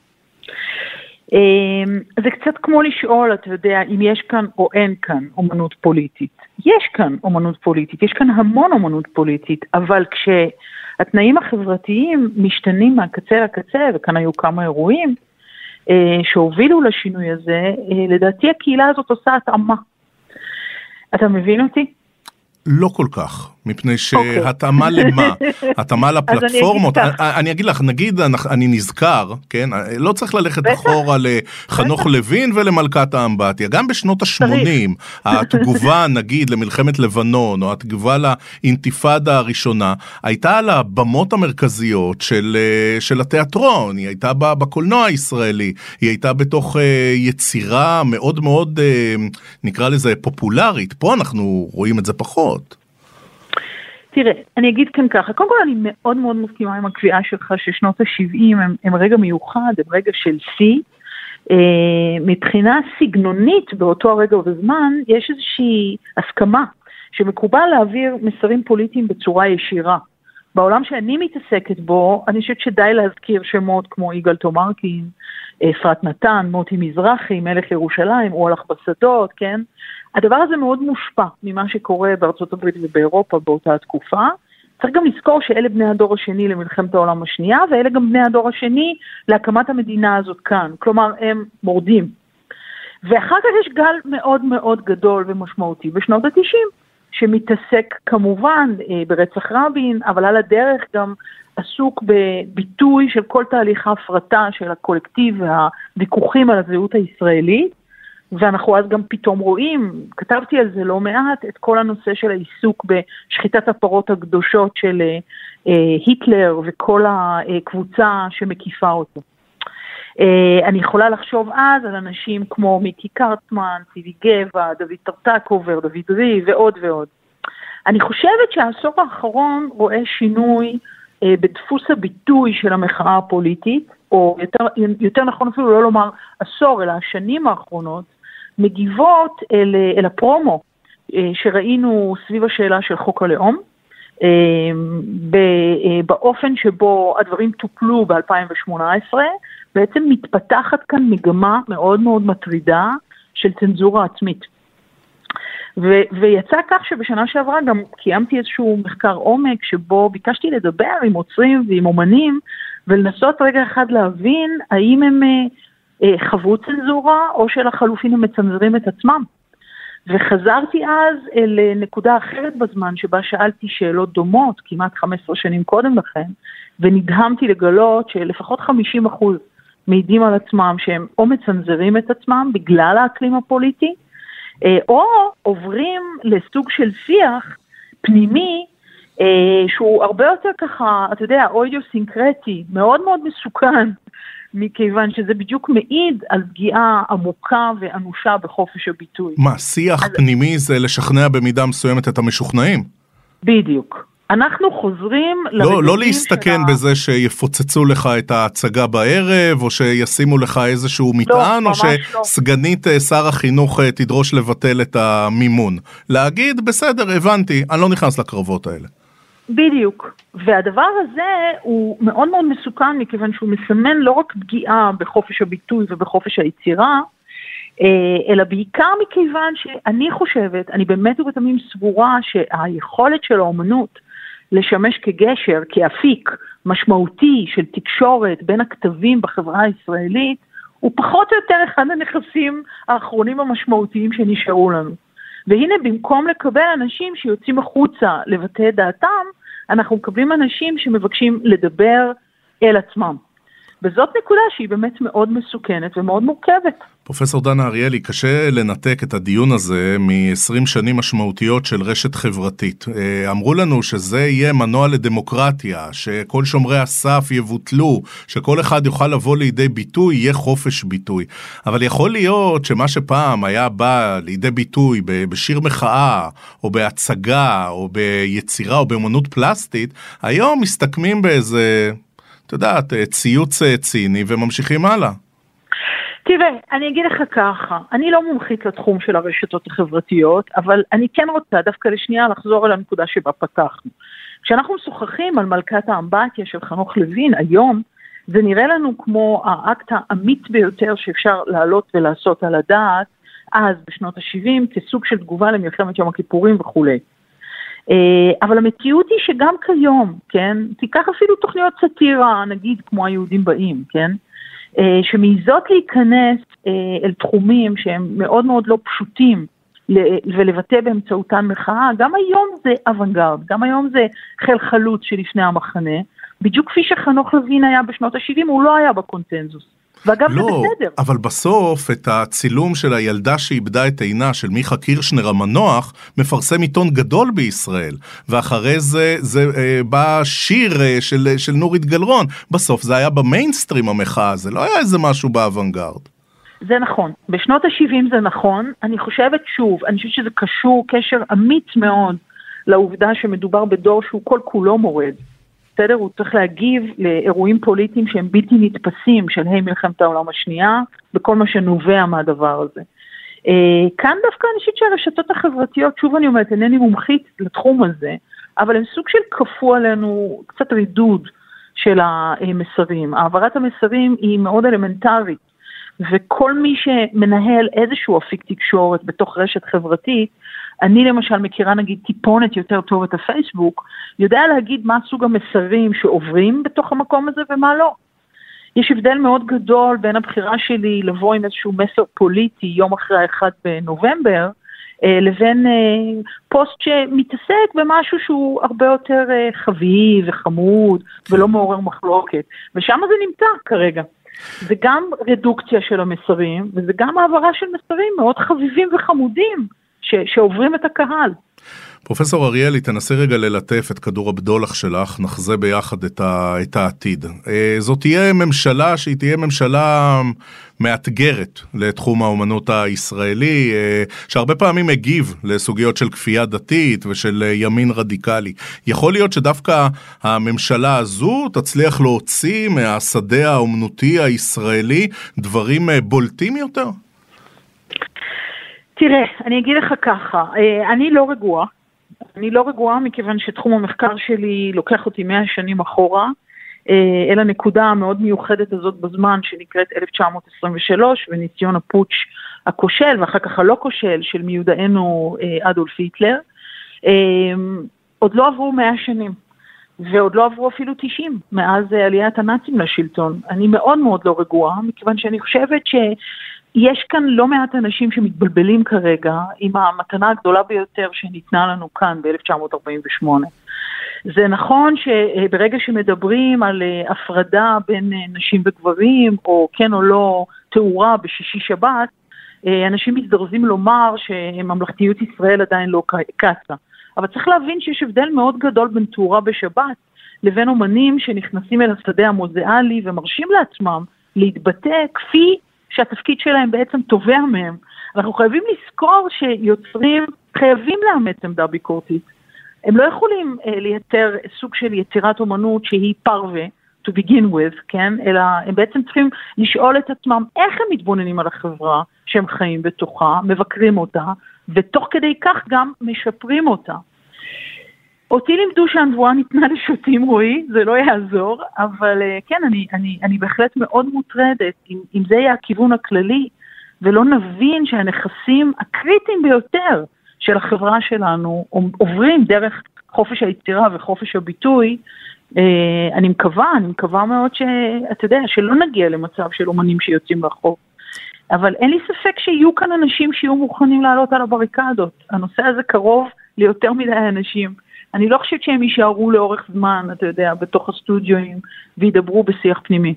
אמ, זה קצת כמו לשאול, אתה יודע, אם יש כאן או אין כאן אומנות פוליטית. יש כאן אומנות פוליטית, יש כאן המון אומנות פוליטית, אבל כשהתנאים החברתיים משתנים מהקצה לקצה, וכאן היו כמה אירועים אה, שהובילו לשינוי הזה, אה, לדעתי הקהילה הזאת עושה התאמה. אתה מבין אותי? לא כל כך. מפני אוקיי. שהתאמה למה? התאמה לפלטפורמות. אני אגיד לך, נגיד אני נזכר, כן? לא צריך ללכת אחורה לחנוך לוין ולמלכת האמבטיה. גם בשנות ה-80, התגובה נגיד למלחמת לבנון, או התגובה לאינתיפאדה הראשונה, הייתה על הבמות המרכזיות של, אה, של התיאטרון, היא הייתה בקולנוע הישראלי, היא הייתה בתוך אה, יצירה מאוד מאוד, אה, נקרא לזה, פופולרית. פה אנחנו רואים את זה פחות. תראה, אני אגיד כאן ככה, קודם כל אני מאוד מאוד מסכימה עם הקביעה שלך ששנות ה-70 הם, הם רגע מיוחד, הם רגע של שיא. Uh, מבחינה סגנונית באותו הרגע ובזמן, יש איזושהי הסכמה שמקובל להעביר מסרים פוליטיים בצורה ישירה. בעולם שאני מתעסקת בו, אני חושבת שדי להזכיר שמות כמו יגאל תומרקין, אפרת נתן, מוטי מזרחי, מלך ירושלים, הוא הלך בשדות, כן? הדבר הזה מאוד מושפע ממה שקורה בארצות הברית ובאירופה באותה התקופה. צריך גם לזכור שאלה בני הדור השני למלחמת העולם השנייה, ואלה גם בני הדור השני להקמת המדינה הזאת כאן. כלומר, הם מורדים. ואחר כך יש גל מאוד מאוד גדול ומשמעותי בשנות ה-90, שמתעסק כמובן אה, ברצח רבין, אבל על הדרך גם עסוק בביטוי של כל תהליך ההפרטה של הקולקטיב והוויכוחים על הזהות הישראלית. ואנחנו אז גם פתאום רואים, כתבתי על זה לא מעט, את כל הנושא של העיסוק בשחיטת הפרות הקדושות של אה, אה, היטלר וכל הקבוצה שמקיפה אותו. אה, אני יכולה לחשוב אז על אנשים כמו מיקי קרטמן, ציבי גבע, דוד טרטקובר, דוד רי ועוד ועוד. אני חושבת שהעשור האחרון רואה שינוי אה, בדפוס הביטוי של המחאה הפוליטית, או יותר, יותר נכון אפילו לא לומר עשור, אלא השנים האחרונות, מגיבות אל, אל הפרומו אה, שראינו סביב השאלה של חוק הלאום, אה, אה, באופן שבו הדברים טופלו ב-2018, בעצם מתפתחת כאן מגמה מאוד מאוד מטרידה של צנזורה עצמית. ו- ויצא כך שבשנה שעברה גם קיימתי איזשהו מחקר עומק שבו ביקשתי לדבר עם עוצרים ועם אומנים ולנסות רגע אחד להבין האם הם חוו צנזורה או שלחלופין הם מצנזרים את עצמם. וחזרתי אז אל נקודה אחרת בזמן שבה שאלתי שאלות דומות כמעט 15 שנים קודם לכן, ונדהמתי לגלות שלפחות 50 אחוז מעידים על עצמם שהם או מצנזרים את עצמם בגלל האקלים הפוליטי, אה, או עוברים לסוג של שיח פנימי אה, שהוא הרבה יותר ככה, אתה יודע, אוידיוסינקרטי, מאוד מאוד מסוכן, מכיוון שזה בדיוק מעיד על פגיעה עמוקה ואנושה בחופש הביטוי. מה, שיח אז... פנימי זה לשכנע במידה מסוימת את המשוכנעים? בדיוק. אנחנו חוזרים לא, לא להסתכן ה... בזה שיפוצצו לך את ההצגה בערב, או שישימו לך איזשהו לא, מטען, לא, או שסגנית לא. שר החינוך אה, תדרוש לבטל את המימון. להגיד, בסדר, הבנתי, אני לא נכנס לקרבות האלה. בדיוק. והדבר הזה הוא מאוד מאוד מסוכן מכיוון שהוא מסמן לא רק פגיעה בחופש הביטוי ובחופש היצירה, אה, אלא בעיקר מכיוון שאני חושבת, אני באמת ובתמים סבורה שהיכולת של האומנות לשמש כגשר, כאפיק משמעותי של תקשורת בין הכתבים בחברה הישראלית, הוא פחות או יותר אחד הנכסים האחרונים המשמעותיים שנשארו לנו. והנה במקום לקבל אנשים שיוצאים החוצה לבטא את דעתם, אנחנו מקבלים אנשים שמבקשים לדבר אל עצמם. וזאת נקודה שהיא באמת מאוד מסוכנת ומאוד מורכבת. פרופסור דנה אריאלי, קשה לנתק את הדיון הזה מ-20 שנים משמעותיות של רשת חברתית. אה, אמרו לנו שזה יהיה מנוע לדמוקרטיה, שכל שומרי הסף יבוטלו, שכל אחד יוכל לבוא לידי ביטוי, יהיה חופש ביטוי. אבל יכול להיות שמה שפעם היה בא לידי ביטוי בשיר מחאה, או בהצגה, או ביצירה, או באמנות פלסטית, היום מסתכמים באיזה את יודעת, אה, ציוץ אה, ציני וממשיכים הלאה. תראה, אני אגיד לך ככה, אני לא מומחית לתחום של הרשתות החברתיות, אבל אני כן רוצה דווקא לשנייה לחזור על הנקודה שבה פתחנו. כשאנחנו משוחחים על מלכת האמבטיה של חנוך לוין היום, זה נראה לנו כמו האקט האמיץ ביותר שאפשר להעלות ולעשות על הדעת, אז בשנות ה-70, כסוג של תגובה למלחמת יום הכיפורים וכולי. אה, אבל המציאות היא שגם כיום, כן, תיקח אפילו תוכניות סאטירה, נגיד כמו היהודים באים, כן, אה, שמעיזות להיכנס אה, אל תחומים שהם מאוד מאוד לא פשוטים ולבטא באמצעותן מחאה, גם היום זה אוונגרד, גם היום זה חיל חלוץ שלפני המחנה, בדיוק כפי שחנוך לוין היה בשנות ה-70, הוא לא היה בקונצנזוס. ואגב, לא, זה בסדר. אבל בסוף, את הצילום של הילדה שאיבדה את עינה, של מיכה קירשנר המנוח, מפרסם עיתון גדול בישראל. ואחרי זה, זה אה, בא שיר אה, של, של נורית גלרון. בסוף זה היה במיינסטרים המחאה, זה לא היה איזה משהו באוונגרד. זה נכון. בשנות ה-70 זה נכון. אני חושבת שוב, אני חושבת שזה קשור קשר אמיץ מאוד לעובדה שמדובר בדור שהוא כל כולו מורד. בסדר? הוא צריך להגיב לאירועים פוליטיים שהם בלתי נתפסים, של ה' מלחמת העולם השנייה, וכל מה שנובע מהדבר הזה. אה, כאן דווקא אני חושבת שהרשתות החברתיות, שוב אני אומרת, אינני מומחית לתחום הזה, אבל הם סוג של כפו עלינו קצת רידוד של המסרים. העברת המסרים היא מאוד אלמנטרית, וכל מי שמנהל איזשהו אפיק תקשורת בתוך רשת חברתית, אני למשל מכירה נגיד טיפונת יותר טוב את הפייסבוק, יודע להגיד מה סוג המסרים שעוברים בתוך המקום הזה ומה לא. יש הבדל מאוד גדול בין הבחירה שלי לבוא עם איזשהו מסר פוליטי יום אחרי האחד בנובמבר, אה, לבין אה, פוסט שמתעסק במשהו שהוא הרבה יותר אה, חביב וחמוד ולא מעורר מחלוקת, ושם זה נמצא כרגע. זה גם רדוקציה של המסרים, וזה גם העברה של מסרים מאוד חביבים וחמודים. ש, שעוברים את הקהל. פרופסור אריאלי, תנסי רגע ללטף את כדור הבדולח שלך, נחזה ביחד את, ה, את העתיד. אה, זאת תהיה ממשלה שהיא תהיה ממשלה מאתגרת לתחום האומנות הישראלי, אה, שהרבה פעמים מגיב לסוגיות של כפייה דתית ושל אה, ימין רדיקלי. יכול להיות שדווקא הממשלה הזו תצליח להוציא מהשדה האומנותי הישראלי דברים בולטים יותר? תראה, אני אגיד לך ככה, אה, אני לא רגועה. אני לא רגועה מכיוון שתחום המחקר שלי לוקח אותי מאה שנים אחורה, אה, אל הנקודה המאוד מיוחדת הזאת בזמן שנקראת 1923 וניסיון הפוטש הכושל ואחר כך הלא כושל של מיודענו אה, אדולף היטלר. עוד לא עברו מאה שנים. ועוד לא עברו אפילו 90 מאז עליית הנאצים לשלטון. אני מאוד מאוד לא רגועה, מכיוון שאני חושבת שיש כאן לא מעט אנשים שמתבלבלים כרגע עם המתנה הגדולה ביותר שניתנה לנו כאן ב-1948. זה נכון שברגע שמדברים על הפרדה בין נשים וגברים, או כן או לא תאורה בשישי שבת, אנשים מזדרזים לומר שממלכתיות ישראל עדיין לא קצה. אבל צריך להבין שיש הבדל מאוד גדול בין תאורה בשבת לבין אומנים שנכנסים אל השדה המוזיאלי ומרשים לעצמם להתבטא כפי שהתפקיד שלהם בעצם תובע מהם. אנחנו חייבים לזכור שיוצרים חייבים לאמץ עמדה ביקורתית. הם לא יכולים uh, לייצר סוג של יצירת אומנות שהיא פרווה, to begin with, כן? אלא הם בעצם צריכים לשאול את עצמם איך הם מתבוננים על החברה שהם חיים בתוכה, מבקרים אותה, ותוך כדי כך גם משפרים אותה. אותי לימדו שהנבואה ניתנה לשוטים, רועי, זה לא יעזור, אבל אה, כן, אני, אני, אני בהחלט מאוד מוטרדת אם, אם זה יהיה הכיוון הכללי, ולא נבין שהנכסים הקריטיים ביותר של החברה שלנו עוברים דרך חופש היצירה וחופש הביטוי, אה, אני מקווה, אני מקווה מאוד שאתה יודע, שלא נגיע למצב של אומנים שיוצאים לרחוב. אבל אין לי ספק שיהיו כאן אנשים שיהיו מוכנים לעלות על הבריקדות. הנושא הזה קרוב ליותר מדי אנשים. אני לא חושבת שהם יישארו לאורך זמן, אתה יודע, בתוך הסטודיואים וידברו בשיח פנימי.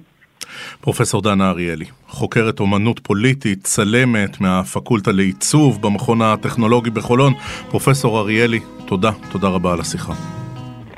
פרופסור דנה אריאלי, חוקרת אומנות פוליטית, צלמת מהפקולטה לעיצוב במכון הטכנולוגי בחולון. פרופסור אריאלי, תודה, תודה רבה על השיחה.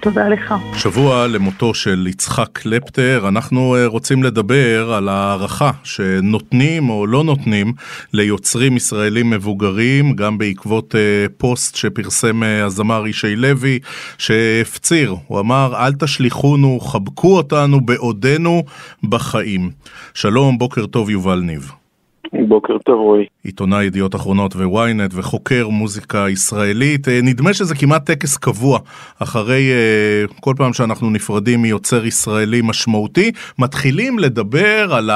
תודה לך. שבוע למותו של יצחק קלפטר, אנחנו אה, רוצים לדבר על הערכה שנותנים או לא נותנים ליוצרים ישראלים מבוגרים, גם בעקבות אה, פוסט שפרסם אה, הזמר ישי לוי, שהפציר, הוא אמר, אל תשליכונו, חבקו אותנו בעודנו בחיים. שלום, בוקר טוב, יובל ניב. בוקר טוב רועי. עיתונאי ידיעות אחרונות וויינט וחוקר מוזיקה ישראלית. אה, נדמה שזה כמעט טקס קבוע אחרי uh, כל פעם שאנחנו נפרדים מיוצר ישראלי משמעותי, מתחילים לדבר על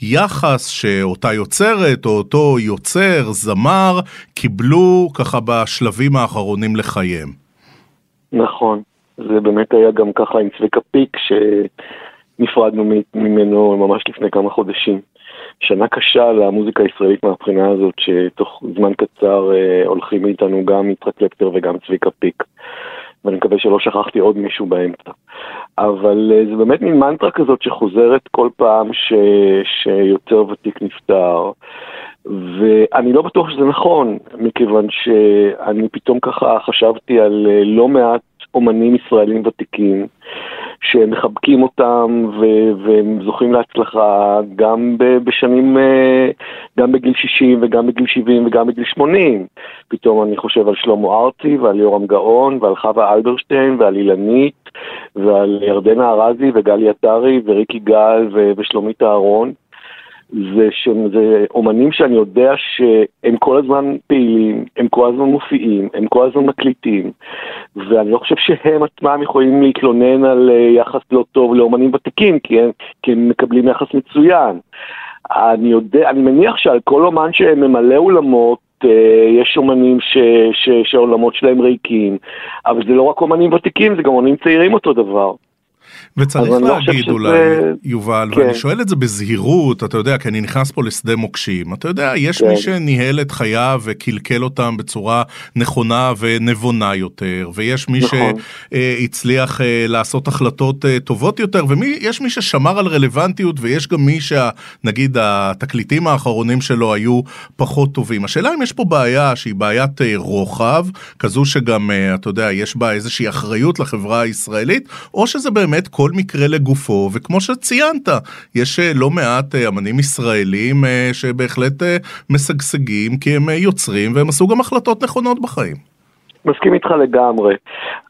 היחס שאותה יוצרת או אותו יוצר, זמר, קיבלו ככה בשלבים האחרונים לחייהם. נכון, זה באמת היה גם ככה עם צביקה פיק שנפרדנו ממנו ממש לפני כמה חודשים. שנה קשה למוזיקה הישראלית מהבחינה הזאת, שתוך זמן קצר אה, הולכים מאיתנו גם יצחק קלפטר וגם צביקה פיק. ואני מקווה שלא שכחתי עוד מישהו באמצע. אבל אה, זה באמת מין מנטרה כזאת שחוזרת כל פעם ש... שיוצר ותיק נפטר. ואני לא בטוח שזה נכון, מכיוון שאני פתאום ככה חשבתי על אה, לא מעט אומנים ישראלים ותיקים שמחבקים אותם ו- והם זוכים להצלחה גם ב- בשנים, אה, גם בגיל 60 וגם בגיל 70 וגם בגיל 80. פתאום אני חושב על שלמה ארצי ועל יורם גאון ועל חווה אלברשטיין ועל אילנית ועל ירדנה ארזי וגלי עטרי וריקי גל ו- ושלומית אהרון. זה שהם זה אומנים שאני יודע שהם כל הזמן פעילים, הם כל הזמן מופיעים, הם כל הזמן מקליטים, ואני לא חושב שהם עצמם יכולים להתלונן על אה, יחס לא טוב לאומנים ותיקים, כי הם, כי הם מקבלים יחס מצוין. אני יודע, אני מניח שעל כל אומן שממלא אולמות, אה, יש אומנים ש, ש, שהעולמות שלהם ריקים, אבל זה לא רק אומנים ותיקים, זה גם אומנים צעירים אותו דבר. וצריך לא להגיד לא אולי, שזה... יובל, כן. ואני שואל את זה בזהירות, אתה יודע, כי אני נכנס פה לשדה מוקשים. אתה יודע, יש כן. מי שניהל את חייו וקלקל אותם בצורה נכונה ונבונה יותר, ויש מי נכון. שהצליח אה, לעשות החלטות אה, טובות יותר, ויש מי ששמר על רלוונטיות, ויש גם מי שנגיד התקליטים האחרונים שלו היו פחות טובים. השאלה אם יש פה בעיה שהיא בעיית אה, רוחב, כזו שגם, אתה יודע, יש בה איזושהי אחריות לחברה הישראלית, או שזה באמת כל מקרה לגופו, וכמו שציינת, יש אה, לא מעט אה, אמנים ישראלים אה, שבהחלט משגשגים, כי הם יוצרים והם עשו גם החלטות נכונות בחיים. מסכים איתך לגמרי.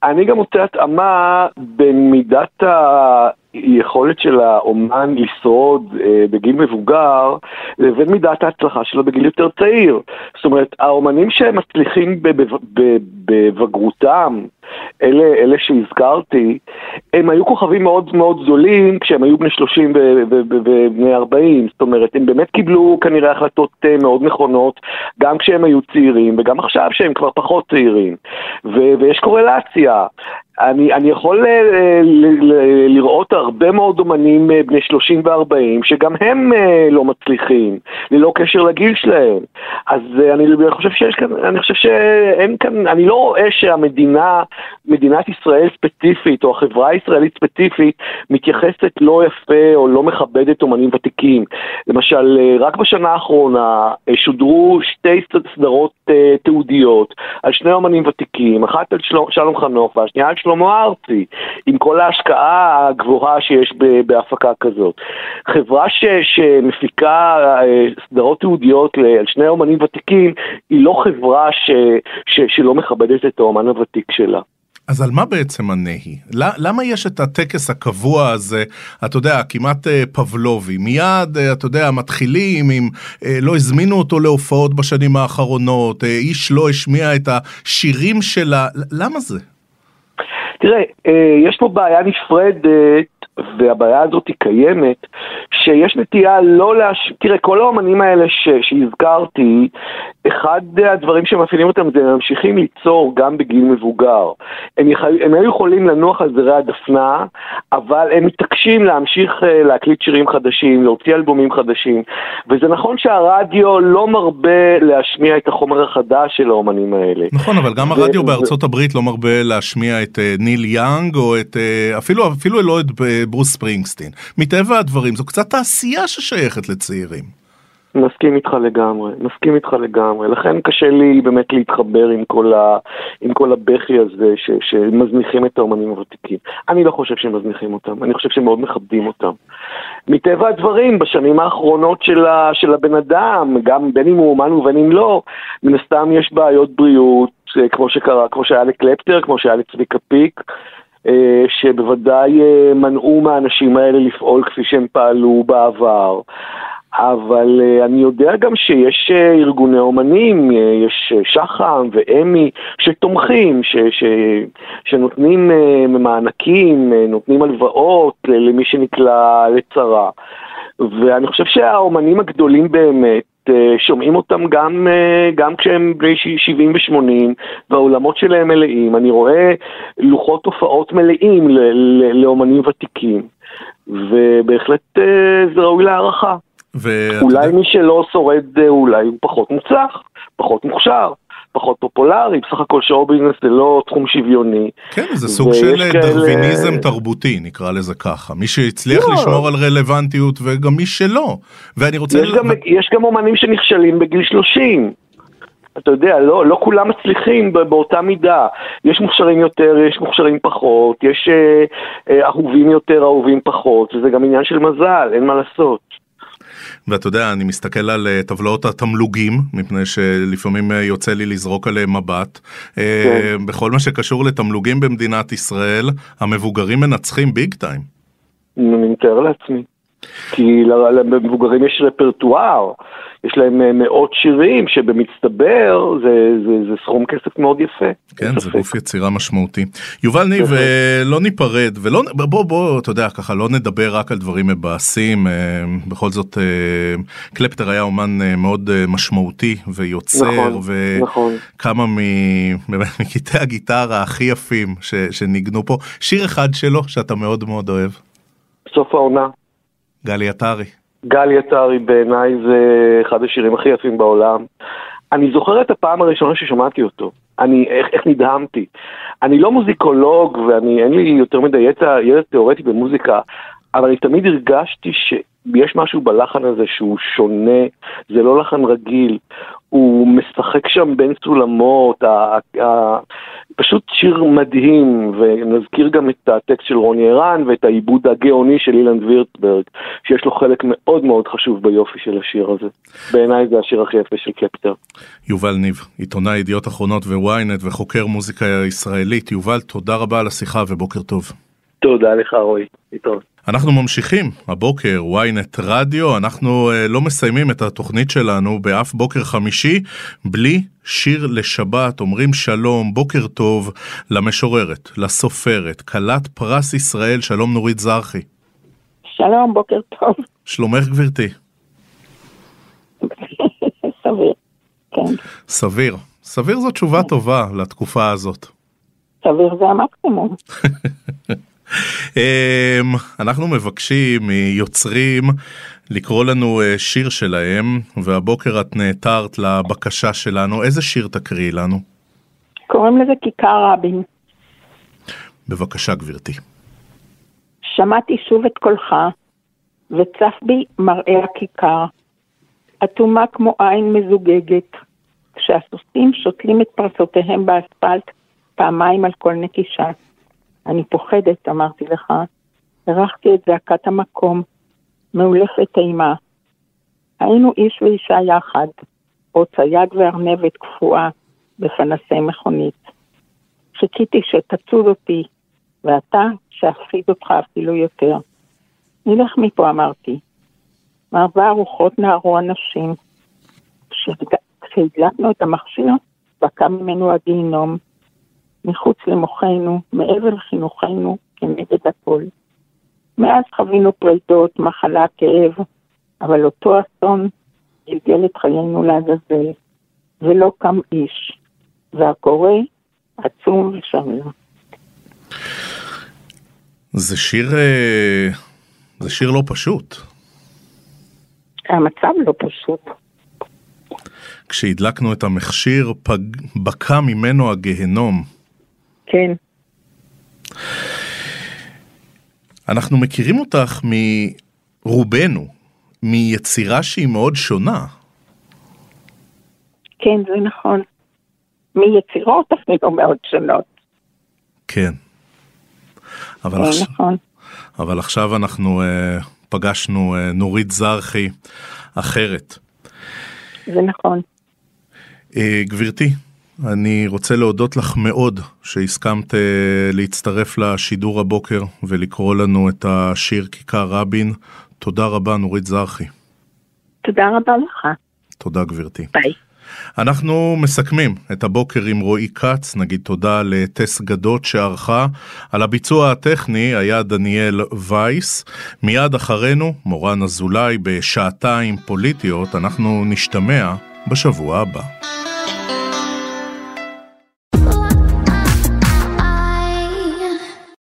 אני גם מוצא התאמה בין מידת היכולת של האומן לשרוד אה, בגיל מבוגר לבין מידת ההצלחה שלו בגיל יותר צעיר. זאת אומרת, האומנים שהם מצליחים בבגרותם, אלה, אלה שהזכרתי, הם היו כוכבים מאוד מאוד זולים כשהם היו בני 30 ובני 40, זאת אומרת, הם באמת קיבלו כנראה החלטות אה, מאוד נכונות, גם כשהם היו צעירים וגם עכשיו שהם כבר פחות צעירים, ויש קורלציה. אני, אני יכול אה, ל, ל, ל, לראות הרבה מאוד אומנים אה, בני 30 ו-40 שגם הם אה, לא מצליחים, ללא קשר לגיל שלהם. אז אני חושב שיש כאן, אני חושב שאין כאן, אני לא רואה שהמדינה, מדינת ישראל ספציפית, או החברה הישראלית ספציפית, מתייחסת לא יפה או לא מכבדת אומנים ותיקים. למשל, רק בשנה האחרונה שודרו שתי סדרות תיעודיות על שני אומנים ותיקים, אחת על שלום חנוך והשנייה על שלום... שלמה ארצי, עם כל ההשקעה הגבוהה שיש בהפקה כזאת. חברה ש, שמפיקה אה, סדרות תיעודיות על שני אומנים ותיקים, היא לא חברה ש, ש, שלא מכבדת את האומן הוותיק שלה. אז על מה בעצם הנהי? למה יש את הטקס הקבוע הזה, אתה יודע, כמעט אה, פבלובי? מיד, אה, אתה יודע, מתחילים עם לא הזמינו אותו להופעות בשנים האחרונות, איש לא השמיע את השירים שלה, למה זה? תראה, אה, יש פה בעיה נפרדת, והבעיה הזאת היא קיימת, שיש נטייה לא להש... תראה, כל האומנים האלה ש... שהזכרתי, אחד הדברים שמאפיינים אותם זה ממשיכים ליצור גם בגיל מבוגר. הם, יח... הם היו יכולים לנוח על זרי הדפנה, אבל הם מתעקשים להמשיך אה, להקליט שירים חדשים, להוציא אלבומים חדשים, וזה נכון שהרדיו לא מרבה להשמיע את החומר החדש של האומנים האלה. נכון, אבל גם הרדיו ו... בארצות הברית לא מרבה להשמיע את uh, ניל יאנג, או את, uh, אפילו, אפילו לא את ברוס ספרינגסטין. מטבע הדברים, זו קצת תעשייה ששייכת לצעירים. מסכים איתך לגמרי, מסכים איתך לגמרי. לכן קשה לי באמת להתחבר עם כל, ה, עם כל הבכי הזה ש, שמזניחים את האומנים הוותיקים. אני לא חושב שהם מזניחים אותם, אני חושב שהם מאוד מכבדים אותם. מטבע הדברים, בשנים האחרונות של, ה, של הבן אדם, גם בין אם הוא אומן ובין אם לא, מן הסתם יש בעיות בריאות, אה, כמו שקרה, כמו שהיה לקלפטר, כמו שהיה לצביקה פיק. אה, שבוודאי אה, מנעו מהאנשים האלה לפעול כפי שהם פעלו בעבר. אבל uh, אני יודע גם שיש ארגוני אומנים, יש שח"ם ואמי שתומכים, ש, ש, שנותנים מענקים, נותנים הלוואות למי שנקלע לצרה. ואני חושב שהאומנים הגדולים באמת, uh, שומעים אותם גם, uh, גם כשהם בני 70 ו-80 והאולמות שלהם מלאים. אני רואה לוחות הופעות מלאים לאומנים ותיקים, ובהחלט uh, זה ראוי להערכה. אולי יודע... מי שלא שורד אה, אולי הוא פחות מוצלח, פחות מוכשר. פחות פופולרי, בסך הכל שואו ביזנס זה לא תחום שוויוני. כן, זה סוג של אה, כאלה... דרוויניזם תרבותי, נקרא לזה ככה. מי שהצליח לא. לשמור על רלוונטיות וגם מי שלא. ואני רוצה... יש, ל... גם, יש גם אומנים שנכשלים בגיל 30. אתה יודע, לא, לא כולם מצליחים באותה מידה. יש מוכשרים יותר, יש מוכשרים פחות, יש אה, אה, אהובים יותר, אהובים פחות, וזה גם עניין של מזל, אין מה לעשות. ואתה יודע, אני מסתכל על אה, טבלאות התמלוגים, מפני שלפעמים אה, יוצא לי לזרוק עליהם מבט. אה, כן. בכל מה שקשור לתמלוגים במדינת ישראל, המבוגרים מנצחים ביג טיים. אני מתאר לעצמי. כי למבוגרים יש רפרטואר. יש להם אה, מאות שירים שבמצטבר זה, זה, זה סכום כסף מאוד יפה. כן, זה גוף יצירה משמעותי. יובל ניב, אה, לא ניפרד, ולא, בוא, בוא, אתה יודע, ככה, לא נדבר רק על דברים מבאסים, אה, בכל זאת, קלפטר היה אומן מאוד משמעותי ויוצר, נכון, וכמה נכון. מקטעי הגיטרה הכי יפים ש, שניגנו פה. שיר אחד שלו שאתה מאוד מאוד אוהב. סוף העונה. גלי עטרי. גל יצרי בעיניי זה אחד השירים הכי יפים בעולם. אני זוכר את הפעם הראשונה ששמעתי אותו. אני, איך, איך נדהמתי. אני לא מוזיקולוג ואני, אין לי יותר מדי ידע, ידע תיאורטי במוזיקה, אבל אני תמיד הרגשתי שיש משהו בלחן הזה שהוא שונה, זה לא לחן רגיל, הוא משחק שם בין סולמות, ה, ה, פשוט שיר מדהים, ונזכיר גם את הטקסט של רוני ערן ואת העיבוד הגאוני של אילן וירטברג, שיש לו חלק מאוד מאוד חשוב ביופי של השיר הזה. בעיניי זה השיר הכי יפה של קפטר. יובל ניב, עיתונאי ידיעות אחרונות וויינט וחוקר מוזיקה ישראלית. יובל, תודה רבה על השיחה ובוקר טוב. תודה לך רועי, להתראות. אנחנו ממשיכים, הבוקר ynet רדיו, אנחנו uh, לא מסיימים את התוכנית שלנו באף בוקר חמישי בלי שיר לשבת, אומרים שלום, בוקר טוב למשוררת, לסופרת, כלת פרס ישראל, שלום נורית זרחי. שלום, בוקר טוב. שלומך גברתי? סביר, כן. סביר. סביר זו תשובה טובה לתקופה הזאת. סביר זה המקסימום. אמ, אנחנו מבקשים מיוצרים לקרוא לנו אה, שיר שלהם, והבוקר את נעתרת לבקשה שלנו. איזה שיר תקריאי לנו? קוראים לזה כיכר רבין. בבקשה, גברתי. שמעתי שוב את קולך, וצף בי מראה הכיכר, אטומה כמו עין מזוגגת, כשהסוסים שותלים את פרסותיהם באספלט פעמיים על כל נקישה. אני פוחדת, אמרתי לך, הרחתי את זעקת המקום, מאולפת אימה. היינו איש ואישה יחד, או צייד וארנבת קפואה בפנסי מכונית. חיכיתי שתצוד אותי, ואתה, שאפסיד אותך אפילו יותר. נלך מפה, אמרתי. מעבר הרוחות נערו אנשים. כשהדלקנו את המכשיר, בקע ממנו הגיהינום. מחוץ למוחנו, מעבר לחינוכנו, כנגד הכל. מאז חווינו פרידות, מחלה, כאב, אבל אותו אסון גלגל את חיינו לעזאזל, ולא קם איש, והקורא עצום ושמיר. זה שיר, אה, זה שיר לא פשוט. המצב לא פשוט. כשהדלקנו את המכשיר, פג... בקע ממנו הגיהנום. כן. אנחנו מכירים אותך מרובנו, מיצירה שהיא מאוד שונה. כן, זה נכון. מיצירות אפילו מאוד שונות. כן. אבל, כן, עכשיו, נכון. אבל עכשיו אנחנו uh, פגשנו uh, נורית זרחי אחרת. זה נכון. Uh, גברתי, אני רוצה להודות לך מאוד שהסכמת uh, להצטרף לשידור הבוקר ולקרוא לנו את השיר כיכר רבין. תודה רבה, נורית זרחי. תודה רבה לך. תודה, גברתי. ביי. אנחנו מסכמים את הבוקר עם רועי כץ, נגיד תודה לטס גדות שערכה. על הביצוע הטכני היה דניאל וייס. מיד אחרינו, מורן אזולאי בשעתיים פוליטיות, אנחנו נשתמע בשבוע הבא.